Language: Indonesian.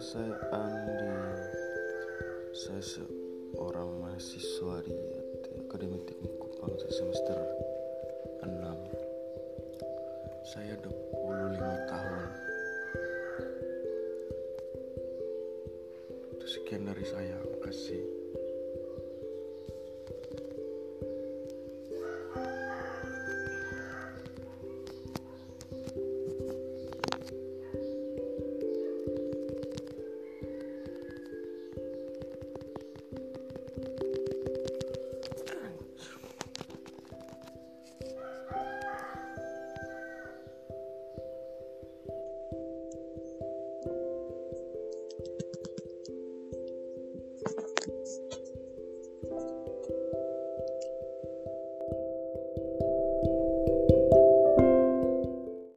saya Andi Saya seorang mahasiswa di Akademi Teknik Kupang semester 6 Saya 25 tahun. Itu sekian dari saya, terima kasih.